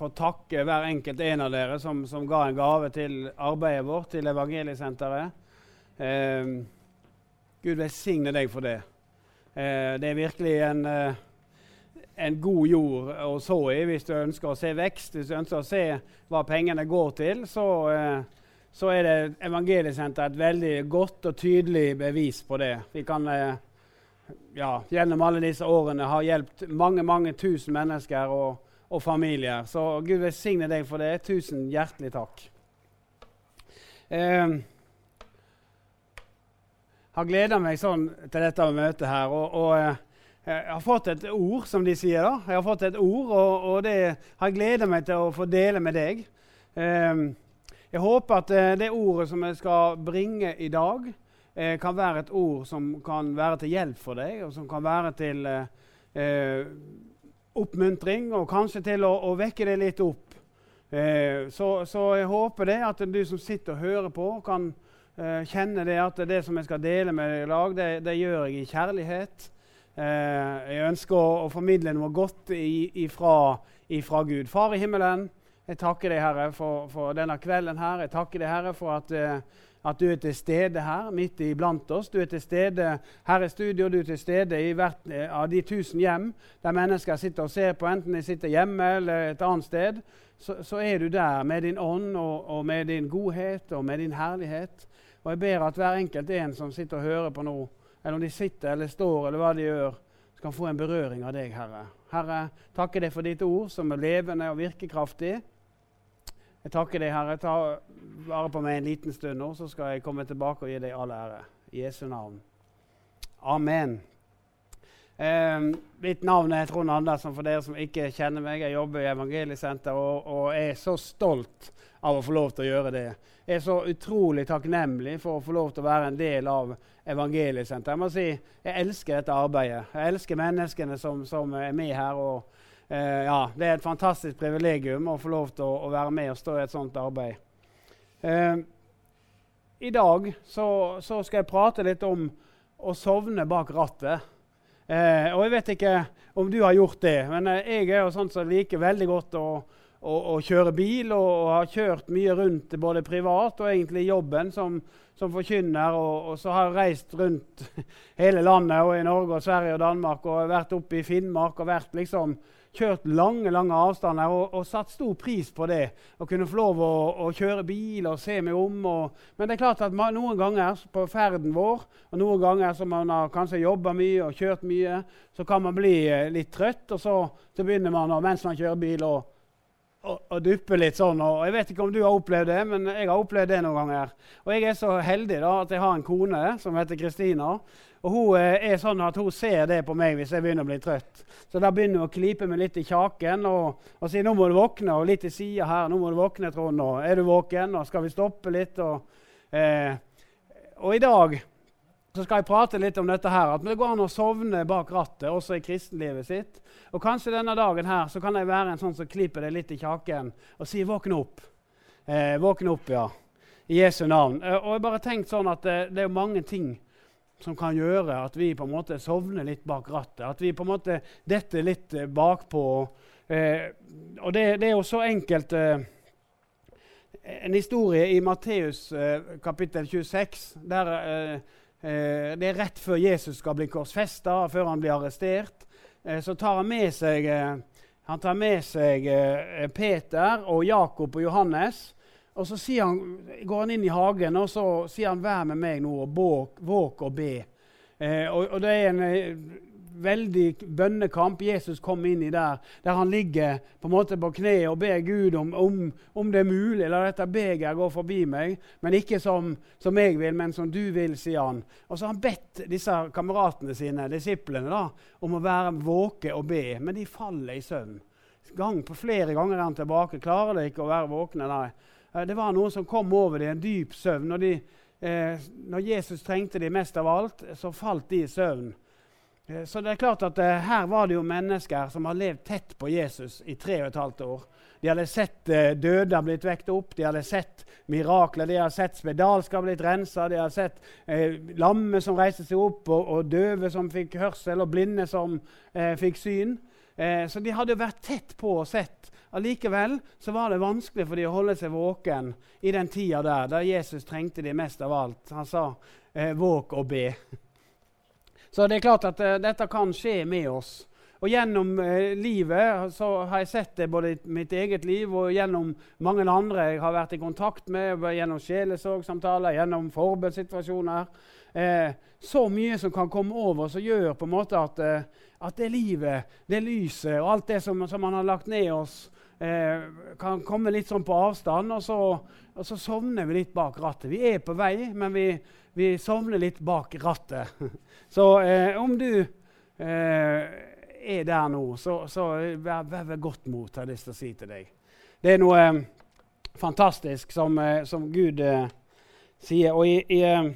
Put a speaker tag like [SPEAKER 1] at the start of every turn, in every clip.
[SPEAKER 1] få takke hver enkelt en av dere som, som, ga en gave til arbeidet vårt, til Evangeliesenteret. Eh, Gud velsigne deg for det. Eh, det er virkelig en, eh, en, god jord å så i hvis du ønsker å se vekst. Hvis du ønsker å se hva pengene går til, så, eh, så er det Evangeliesenteret et veldig godt og tydelig bevis på det. Vi kan eh, ja, gjennom alle disse årene har hjulpet mange mange tusen mennesker og, og, familier. Så Gud velsigne deg for det. Tusen hjertelig takk. Eh, har gleda meg sånn til dette møtet her. Og, og eh, jeg har fått et ord, som de sier. da. Jeg har fått et ord, og, og det har jeg gleda meg til å få dele med deg. Eh, jeg håper at eh, det ordet som jeg skal bringe i dag, eh, kan være et ord som kan være til hjelp for deg, og som kan være til eh, oppmuntring, og kanskje til å, å vekke deg litt opp. Eh, så, så, jeg håper det at du som sitter og hører på, kan eh, kjenne det at det som jeg skal dele med deg i dag, det, det gjør jeg i kjærlighet. Eh, jeg ønsker å, å, formidle noe godt ifra, ifra, Gud. Far i himmelen, jeg takker deg, Herre, for, for denne kvelden her. Jeg takker deg, Herre, for at eh, at du er til stede her midt iblant oss. Du er til stede her i studio, du er til stede i hvert eh, av de tusen hjem der mennesker sitter og ser på, enten de sitter hjemme eller et annet sted. Så, så er du der med din ånd og, og, med din godhet og med din herlighet. Og jeg ber at hver enkelt en som sitter og hører på nå, eller om de sitter eller står, eller hva de gjør, skal få en berøring av deg, Herre. Herre, takker deg for ditt ord, som er levende og virkekraftig. Jeg takker deg, Herre. Ta vare på meg en liten stund nå, så skal jeg komme tilbake og gi deg all ære. I Jesu navn. Amen. Eh, mitt navn er Trond Andersen, for dere som ikke kjenner meg. Jeg jobber i Evangeliesenteret og, og er så stolt av å få lov til å gjøre det. Jeg er så utrolig takknemlig for å få lov til å være en del av Evangeliesenteret. Jeg må si, jeg elsker dette arbeidet. Jeg elsker menneskene som, som er med her. og eh, ja, Det er et fantastisk privilegium å få lov til å, å være med og stå i et sånt arbeid. Eh, I dag så, så skal jeg prate litt om å sovne bak rattet. Eh, og Jeg vet ikke om du har gjort det, men eh, jeg er jo sånn som liker veldig godt å, å, å, kjøre bil. Og, og, har kjørt mye rundt både privat og egentlig jobben som, som forkynner. Og, og, så har jeg reist rundt hele landet og i Norge og Sverige og Danmark og vært oppe i Finnmark og vært liksom kjørt lange lange avstander og, og, satt stor pris på det. Å kunne få lov å, å kjøre bil og se meg om. Og, men det er klart at man, noen ganger på ferden vår, og noen ganger som man har kanskje jobba mye og kjørt mye, så kan man bli eh, litt trøtt. Og så, så begynner man mens man kjører bil, å og, duppe litt sånn. og Jeg vet ikke om du har opplevd det, men jeg har opplevd det noen ganger. Og jeg er så heldig da, at jeg har en kone som heter Kristina. Og hun eh, er sånn at hun ser det på meg hvis jeg begynner å bli trøtt. Så da begynner hun å klype meg litt i kjaken og, og si 'nå må du våkne', og litt til sida her. 'Nå må du våkne, Trond', og 'er du våken', og 'skal vi stoppe litt'? Og, eh, og i dag så skal jeg prate litt om dette her, at det går an å sovne bak rattet også i kristenlivet sitt. Og kanskje denne dagen her så kan jeg være en sånn som klipper deg litt i kjaken og sier 'våkne opp'. Eh, våkne opp, ja. I Jesu navn. Eh, og jeg bare tenkt sånn at det, det er mange ting som kan gjøre at vi på en måte sovner litt bak rattet. At vi på en måte detter litt eh, bakpå. Eh, og det, det, er jo så enkelt eh, En historie i Matteus eh, kapittel 26. der eh, eh, Det er rett før Jesus skal bli korsfesta, før han blir arrestert. så tar han med seg, han tar med seg Peter og Jakob og Johannes. Og så han, går han inn i hagen og så sier han 'vær med meg nå og våk, og be'. Eh, og, Det er en eh, veldig bønnekamp Jesus kom inn i der, der han ligger på en måte på kne og ber Gud om, om, om det er mulig, la dette begeret gå forbi meg, men ikke som, som, jeg vil, men som du vil, sier han. Og så har han bedt disse kameratene sine, disiplene, da, om å være våke og be, men de faller i søvn. Gang på flere ganger er han tilbake. Klarer de ikke å være våkne? Nei. Eh, det var noen som kom over dem i en dyp søvn. Når, de, eh, når Jesus trengte dem mest av alt, så falt de i søvn. Eh, så det er klart at eh, Her var det jo mennesker som har levd tett på Jesus i tre og et halvt år. De hadde sett eh, døde blitt vekt opp, de hadde sett mirakler, de hadde sett spedalsker blitt rensa, de hadde sett eh, lamme som reiste seg opp, og, og, døve som fikk hørsel, og blinde som eh, fikk syn. Eh, så de hadde vært tett på og sett. Allikevel så var det vanskelig for de å holde seg våken i den tida der, der Jesus trengte de mest av alt. Han sa 'våk og be'. Så det er klart at uh, dette kan skje med oss. Og Gjennom uh, livet så har jeg sett det både i mitt eget liv og gjennom mange andre jeg har vært i kontakt med, gjennom sjelesorgsamtaler, gjennom forbudssituasjoner. Uh, så mye som kan komme over som gjør på en måte at, at det livet, det lyset og alt det som, som man har lagt ned oss, kan komme litt sånn på avstand, og så, og så sovner vi litt bak rattet. Vi er på vei, men vi, vi sovner litt bak rattet. Så eh, om du eh, er der nå, så, så vær, vær godt mot, har jeg lyst til å si til deg. Det er noe eh, fantastisk som, eh, som Gud eh, sier. Og i, i, eh,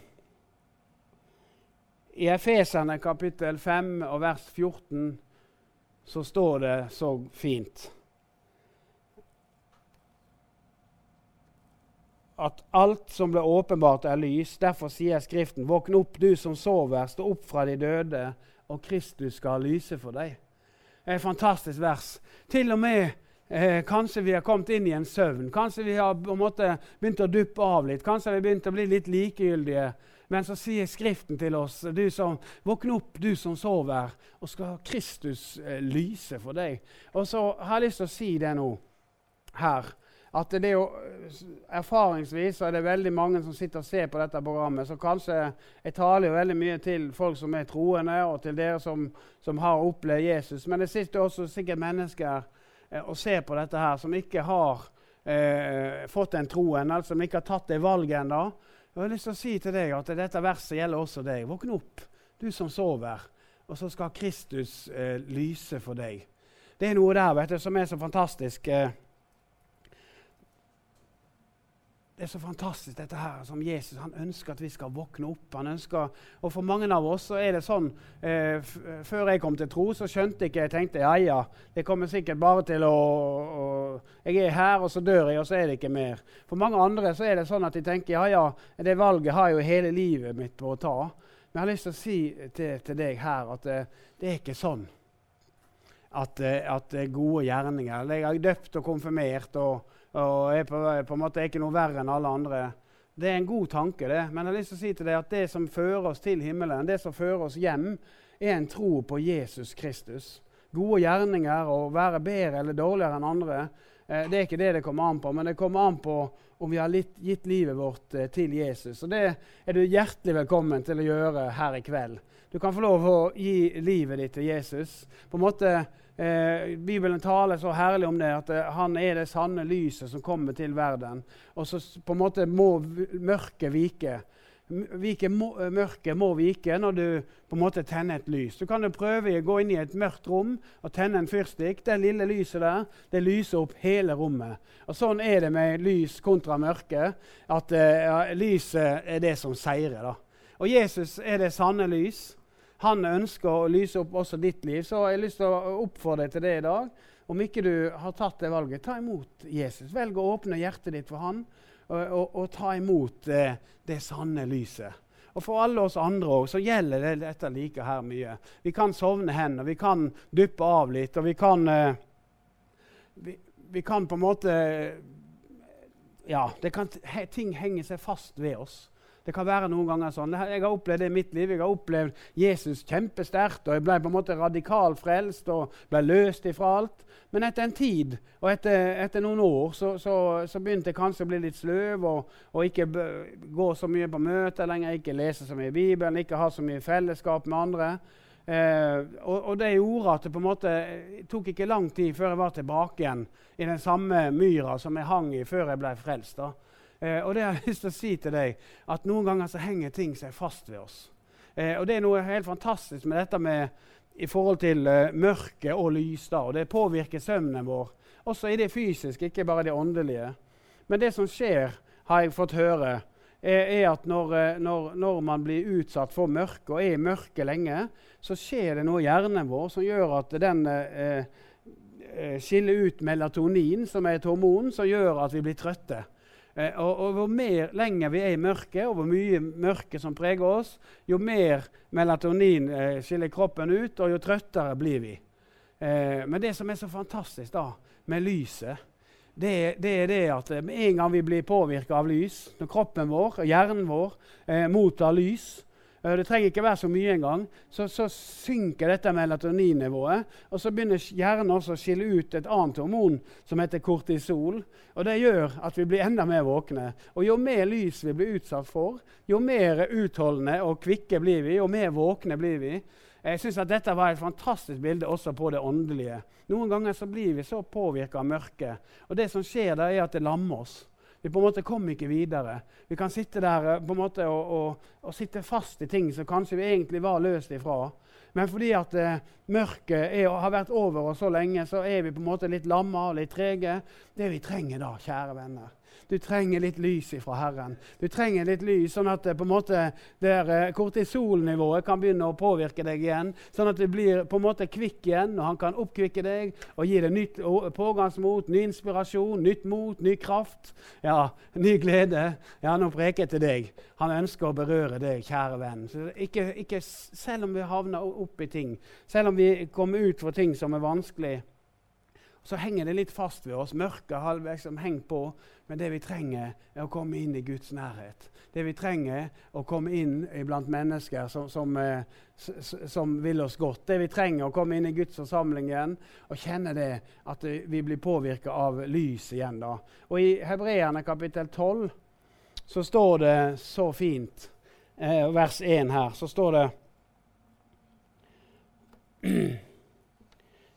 [SPEAKER 1] i Efeserne kapittel 5 og vers 14 så står det så fint at alt som ble åpenbart, er lys. Derfor sier Skriften.: Våkn opp, du som sover, stå opp fra de døde, og Kristus skal lyse for deg. Det er et fantastisk vers. Til og med eh, kanskje vi har kommet inn i en søvn. Kanskje vi har måte begynt å duppe av litt. Kanskje vi har begynt å bli litt likegyldige. Men så sier Skriften til oss, du som våkn opp, du som sover, og skal Kristus eh, lyse for deg. Og så har jeg lyst til å si det nå her at det er jo, Erfaringsvis er det veldig mange som sitter og ser på dette programmet. Så kanskje jeg taler jo veldig mye til folk som er troende, og til dere som, som har opplevd Jesus. Men det sitter også sikkert mennesker eh, og ser på dette her, som ikke har eh, fått den troen, eller som ikke har tatt det valget ennå. Jeg har lyst til å si til deg at dette verset gjelder også deg. Våkn opp, du som sover, og så skal Kristus eh, lyse for deg. Det er noe der vet du, som er så fantastisk. Eh, det er så fantastisk, dette her som Jesus han ønsker at vi skal våkne opp. Han ønsker, og For mange av oss så er det sånn eh, Før jeg kom til tro, så skjønte jeg ikke Jeg tenkte ja, ja, det kommer sikkert bare til å, å, Jeg er her, og så dør jeg, og så er det ikke mer. For mange andre så er det sånn at de tenker ja, ja, det valget har jeg jo hele livet mitt på å ta. Men jeg har lyst til å si til, til deg her at det, eh, det er ikke sånn at, det at gode gjerninger Jeg er døpt og konfirmert. og og er på, på en måte er ikke noe verre enn alle andre. Det er en god tanke, det. Men jeg har lyst til å si til deg at det som fører oss til himmelen, det som fører oss hjem, er en tro på Jesus Kristus. Gode gjerninger og være bedre eller dårligere enn andre, eh, det er ikke det det kommer an på. Men det kommer an på om vi har litt, gitt livet vårt eh, til Jesus. Og det er du hjertelig velkommen til å gjøre her i kveld. Du kan få lov å gi livet ditt til Jesus. På en måte Eh, Bibelen taler så herlig om det, at eh, han er det sanne lyset som kommer til verden. Og så på en måte må mørket vike. Vike må, eh, mørket må vike når du på en måte tenner et lys. Du kan jo prøve å gå inn i et mørkt rom og tenne en fyrstikk. Det lille lyset der det lyser opp hele rommet. Og Sånn er det med lys kontra mørke. At uh, lyset er det som seirer. da. Og Jesus er det sanne lys han ønsker å lyse opp også ditt liv. Så jeg har lyst til å oppfordre deg til det i dag. Om ikke du har tatt det valget, ta imot Jesus. Velg å åpne hjertet ditt for han, og, og, og ta imot eh, det sanne lyset. Og For alle oss andre òg så gjelder det dette like her mye. Vi kan sovne hen, og vi kan duppe av litt, og vi kan eh, vi, vi, kan på en måte Ja, kan, ting henger seg fast ved oss. Det kan være noen ganger sånn. Jeg har opplevd det i mitt liv. Jeg har opplevd Jesus kjempesterkt, og jeg ble på en måte radikalt frelst og ble løst ifra alt. Men etter en tid og etter, etter noen år så, så, så, begynte jeg kanskje å bli litt sløv og, og ikke gå så mye på møter lenger, ikke lese så mye i Bibelen, ikke ha så mye fellesskap med andre. Eh, og, og, det gjorde at det på en måte tok ikke lang tid før jeg var tilbake igjen i den samme myra som jeg hang i før jeg ble frelst. da. Eh, og det har jeg lyst til å si til deg, at noen ganger så henger ting seg fast ved oss. Eh, og det er noe helt fantastisk med dette med i forhold til eh, mørke og lys. da, og Det påvirker søvnen vår, også i det fysiske, ikke bare det åndelige. Men det som skjer, har jeg fått høre, er, er at når, eh, når, når, man blir utsatt for mørke og er i mørket lenge, så skjer det noe i hjernen vår som gjør at den eh, eh, skiller ut melatonin, som er et hormon som gjør at vi blir trøtte. Eh, og, og Hvor mer lenger vi er i mørket, og hvor mye mørke som preger oss, jo mer melatonin eh, skiller kroppen ut, og jo trøttere blir vi. Eh, men det som er så fantastisk da, med lyset, det, det, er det at eh, med en gang vi blir påvirka av lys, når kroppen vår og hjernen vår eh, mottar lys, det trenger ikke være så mye engang. Så, så synker dette melatoninnivået. Og så begynner hjernen også å skille ut et annet hormon som heter kortisol. Og Det gjør at vi blir enda mer våkne. Og Jo mer lys vi blir utsatt for, jo mer utholdende og kvikke blir vi, jo mer våkne blir vi. Jeg synes at Dette var et fantastisk bilde også på det åndelige. Noen ganger så blir vi så påvirka av mørket. Og det som skjer da, er at det lammer oss. Vi på en måte kom ikke videre. Vi kan sitte der eh, på en måte og, og, og sitte fast i ting som kanskje vi egentlig var løst ifra. Men fordi at eh, mørket er, har vært over oss så lenge, så er vi på en måte litt lamma og litt trege. Det vi trenger da, kjære venner, du trenger litt lys ifra Herren. Du trenger litt lys, sånn at på en måte der eh, kortisolnivået kan begynne å påvirke deg igjen. Sånn at du blir på en måte kvikk igjen, og han kan oppkvikke deg og gi deg nytt pågangsmot, ny inspirasjon, nytt mot, ny kraft. Ja, ny glede. Ja, nå preker jeg til deg. Han ønsker å berøre deg, kjære venn. Ikke, ikke, selv om vi havner opp i ting, selv om vi kommer ut for ting som er vanskelig, så henger det litt fast ved oss. Mørket har liksom hengt på. Men det vi trenger, er å komme inn i Guds nærhet. Det vi trenger, er å komme inn blant mennesker som, som, eh, som, vil oss godt. Det vi trenger, er å komme inn i Guds forsamling igjen og kjenne det, at vi blir påvirka av lys igjen. da. Og I Hebreerne kapittel 12 så står det så fint, eh, vers 1 her, så står det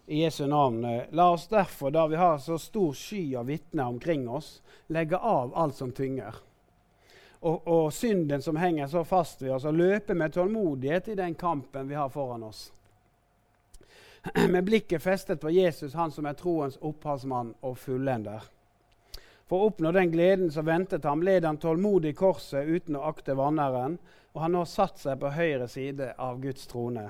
[SPEAKER 1] i Jesu navn. Eh, la oss derfor, da vi har så stor sky av vitner omkring oss, legge av alt som tynger. Og, og, synden som henger så fast ved oss, og løpe med tålmodighet i den kampen vi har foran oss. Med blikket festet på Jesus, han som er troens opphavsmann og fullender. For å oppnå den gleden som ventet ham, led han tålmodig korset uten å akte vanneren, og har nå satt seg på høyre side av Guds trone.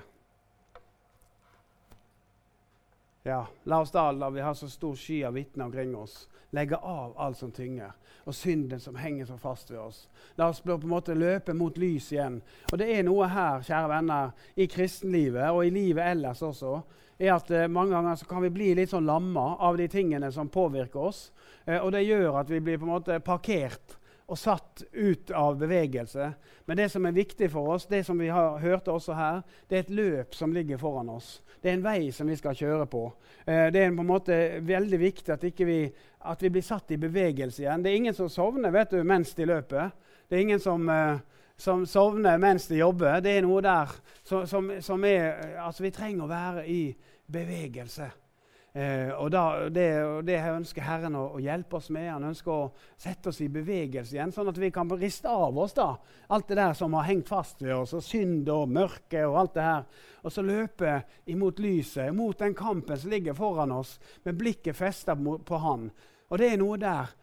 [SPEAKER 1] Ja, La oss da, la vi har så stor sky av vitner omkring oss, legge av alt som tynger, og synden som henger så fast ved oss. La oss på en måte løpe mot lys igjen. Og det er noe her, kjære venner, i kristenlivet og i livet ellers også, er at eh, mange ganger så kan vi bli litt sånn lamma av de tingene som påvirker oss. Eh, og det gjør at vi blir på en måte parkert og satt ut av bevegelse. Men det som er viktig for oss, det som vi har hørte også her, det er et løp som ligger foran oss. Det er en vei som vi skal kjøre på. Eh, det er på en måte veldig viktig at, vi, at vi blir satt i bevegelse igjen. Det er ingen som sovner vet du, mens de løper. Det er ingen som, eh, som sovner mens de jobber. Det er noe der som, som, som er Altså, vi trenger å være i bevegelse. Eh, og, da, det, det, ønsker Herren å, å, hjelpe oss med. Han ønsker å sette oss i bevegelse igjen, sånn at vi kan riste av oss da, alt det der som har hengt fast ved oss, og synd og mørke og alt det her. Og så løpe imot lyset, mot den kampen som ligger foran oss, med blikket festa på Han. Og det er noe der.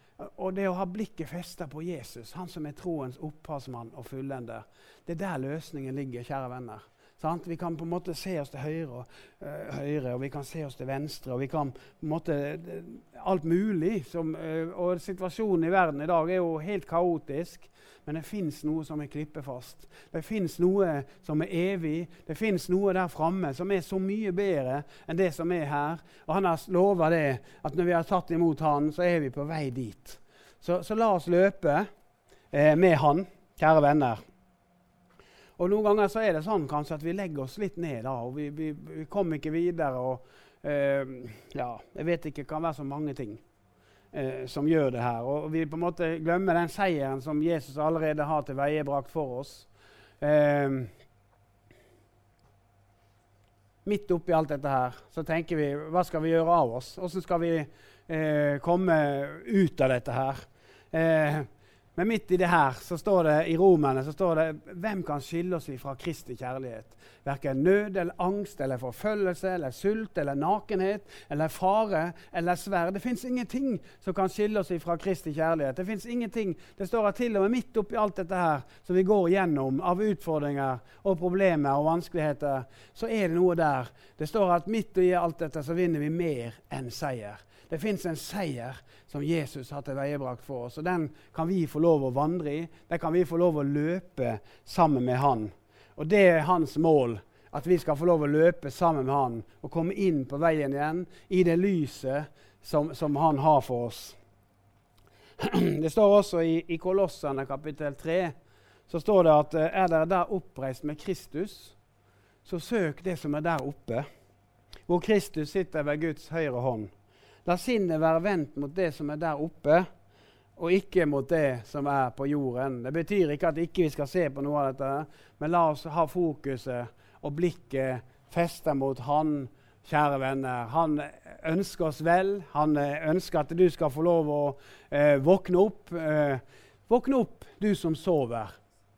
[SPEAKER 1] Og det å ha blikket festa på Jesus, han som er troens opphavsmann og fullender, det er der løsningen ligger, kjære venner. Sant? Vi kan på en måte se oss til høyre, uh, høyre, og vi kan se oss til venstre. og vi kan på en måte Alt mulig. Som, uh, og situasjonen i verden i dag er jo helt kaotisk. Men det fins noe som er klippefast. Det fins noe som er evig. Det fins noe der framme som er så mye bedre enn det som er her. Og han har lova det, at når vi har tatt imot han, så er vi på vei dit. Så, så la oss løpe eh, med han, kjære venner. Og Noen ganger så er det sånn kanskje at vi legger oss litt ned, da, og vi, vi, vi kommer ikke videre. og eh, ja, Jeg vet ikke, det kan være så mange ting eh, som gjør det her. Og vi på en måte glemmer den seieren som Jesus allerede har til veiebrakt for oss. Eh, midt oppi alt dette her så tenker vi hva skal vi gjøre av oss? Hvordan skal vi eh, komme ut av dette her? Eh, Men midt i det her så står det i Romerne så står det hvem kan skille oss fra Kristi kjærlighet? Verken nød eller angst eller forfølgelse eller sult eller nakenhet eller fare eller sverd. Det fins ingenting som kan skille oss fra Kristi kjærlighet. Det finnes ingenting, det står at til og med midt oppi alt dette her som vi går gjennom av utfordringer og problemer og vanskeligheter, så er det noe der. Det står at midt i alt dette så vinner vi mer enn seier. Det fins en seier som Jesus har tilveiebrakt for oss. og Den kan vi få lov å vandre i. Den kan vi få lov å løpe sammen med Han. Og Det er hans mål. At vi skal få lov å løpe sammen med Han og komme inn på veien igjen i det lyset som, som Han har for oss. Det står også i, i Kolossene kapittel 3 så står det at eh, er dere der oppreist med Kristus, så søk det som er der oppe, hvor Kristus sitter ved Guds høyre hånd. La sinnet være vendt mot det som er der oppe, og ikke mot det som er på jorden. Det betyr ikke at ikke vi ikke skal se på noe av dette, men la oss ha fokuset og blikket festa mot Han, kjære venner. Han ønsker oss vel. Han ønsker at du skal få lov å eh, våkne opp. Eh, våkne opp, du som sover.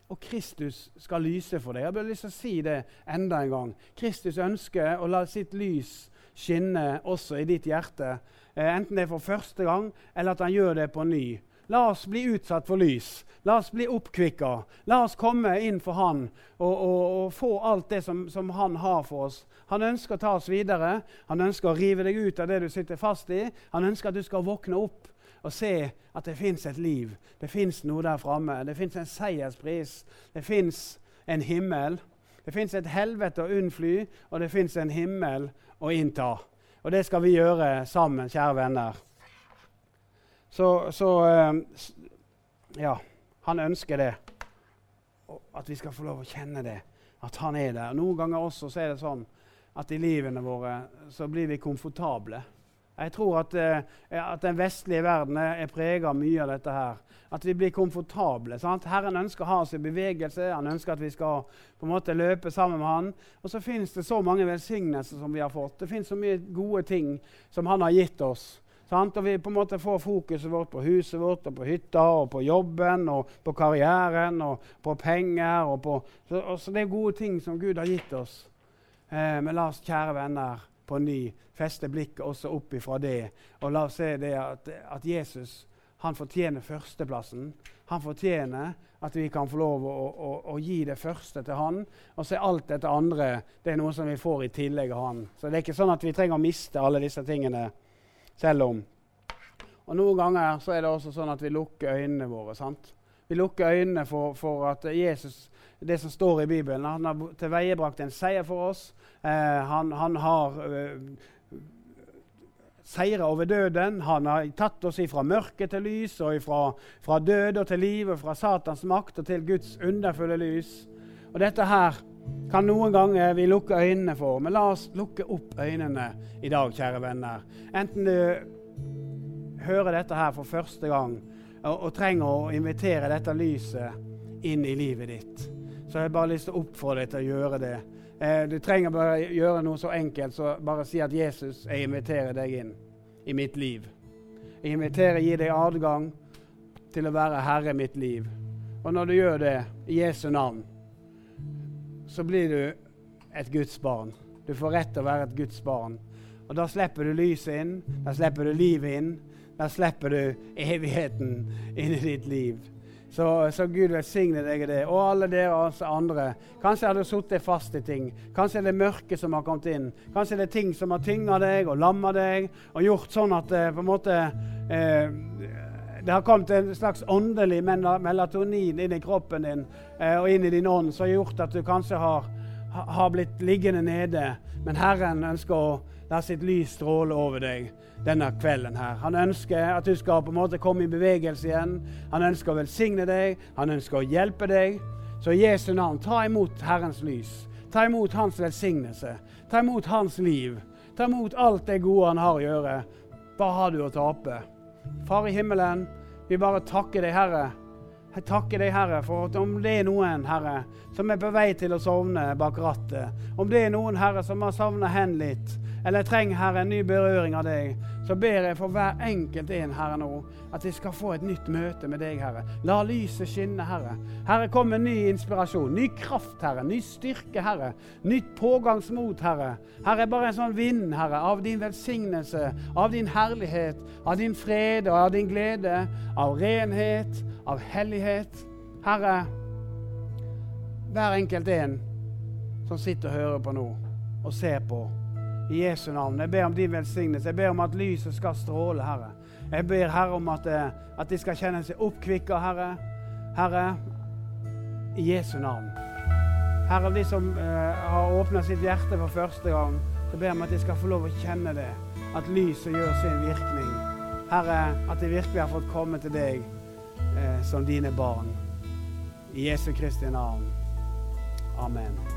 [SPEAKER 1] Og Kristus skal lyse for deg. Jeg har lyst til å si det enda en gang. Kristus ønsker å la sitt lys skinne også i ditt hjerte. Eh, enten det er for første gang, eller at han gjør det på ny. La oss bli utsatt for lys. La oss bli oppkvikka. La oss komme inn for Han og, og, og få alt det som, som, Han har for oss. Han ønsker å ta oss videre. Han ønsker å rive deg ut av det du sitter fast i. Han ønsker at du skal våkne opp og se at det fins et liv. Det fins noe der framme. Det fins en seierspris. Det fins en himmel. Det fins et helvete å unnfly, og det fins en himmel å innta. Og det skal vi gjøre sammen, kjære venner. Så, så eh, Ja, han ønsker det. At vi skal få lov å kjenne det. At han er der. Noen ganger også så er det sånn at i livene våre så blir vi komfortable. Jeg tror at, eh, at den vestlige verden er prega mye av dette her. At vi blir komfortable. Sant? Herren ønsker å ha oss i bevegelse. Han ønsker at vi skal på en måte løpe sammen med han. Og så fins det så mange velsignelser som vi har fått. Det fins så mye gode ting som han har gitt oss. Sant? Og vi på en måte får fokuset vårt på huset vårt og på hytta og på jobben og på karrieren og på penger. Og på, så, og så det er gode ting som Gud har gitt oss. Eh, men la oss, kjære venner, på ny feste blikket også opp ifra det. Og la oss se det at, at Jesus han fortjener førsteplassen. Han fortjener at vi kan få lov å, å, å, gi det første til han. Og så er alt dette andre det er noe som vi får i tillegg av han. Så det er ikke sånn at vi trenger å miste alle disse tingene selv om. Og Noen ganger så er det også sånn at vi lukker øynene våre. sant? Vi lukker øynene for, for, at Jesus, det som står i Bibelen Han har tilveiebrakt en seier for oss. Eh, han, han, har eh, seira over døden. Han har tatt oss ifra mørke til lys, og ifra, fra død til liv, og fra Satans makt og til Guds underfulle lys. Og dette her kan noen ganger vi lukke øynene for, men la oss lukke opp øynene i dag, kjære venner. Enten du hører dette her for første gang og, og trenger å invitere dette lyset inn i livet ditt, så jeg har bare lyst til å oppfordre deg til å gjøre det. Eh, du trenger bare gjøre noe så enkelt så bare si at 'Jesus, jeg inviterer deg inn i mitt liv'. Jeg inviterer, gir deg adgang til å være herre i mitt liv. Og når du gjør det i Jesu navn, så blir du et Guds barn. Du får rett til å være et Guds barn. Og da slipper du lyset inn, da slipper du livet inn, da slipper du evigheten inn i ditt liv. Så, så, Gud velsigne deg i det. Og alle dere andre. Kanskje har du sittet fast i ting. Kanskje er det mørke som har kommet inn. Kanskje er det ting som har tynga deg og lamma deg og gjort sånn at det på en måte eh, det har kommet en slags åndelig melatonin inn i kroppen din eh, og inn i din ånd som har gjort at du kanskje har, har blitt liggende nede. Men Herren ønsker å la sitt lys stråle over deg denne kvelden her. Han ønsker at du skal på en måte komme i bevegelse igjen. Han ønsker å velsigne deg, han ønsker å hjelpe deg. Så i Jesu navn, ta imot Herrens lys. Ta imot Hans velsignelse. Ta imot Hans liv. Ta imot alt det gode Han har å gjøre. Hva har du å tape? Far i himmelen, vi bare takker deg, Herre. Jeg takker deg, Herre, for at om det er noen, Herre, som er på vei til å sovne bak rattet, om det er noen, Herre, som har savna hen litt, eller trenger Herre, en ny berøring av deg, så ber jeg for hver enkelt en, Herre, nå, at de skal få et nytt møte med deg, Herre. La lyset skinne, Herre. Herre, kom med ny inspirasjon, ny kraft, Herre. Ny styrke, Herre. Nytt pågangsmot, Herre. Herre, bare en sånn vind, Herre, av din velsignelse, av din herlighet, av din fred og av din glede, av renhet, av hellighet. Herre, hver enkelt en som sitter og hører på nå og ser på. I Jesu navn. Jeg ber om din velsignelse. Jeg ber om at lyset skal stråle, Herre. Jeg ber Herre om at, eh, at de skal kjenne seg oppkvikka, Herre. Herre, i Jesu navn. Herre, de som eh, har åpna sitt hjerte for første gang, så ber jeg om at de skal få lov å kjenne det. At lyset gjør sin virkning. Herre, at de virkelig har fått komme til deg eh, som dine barn. I Jesu Kristi navn. Amen.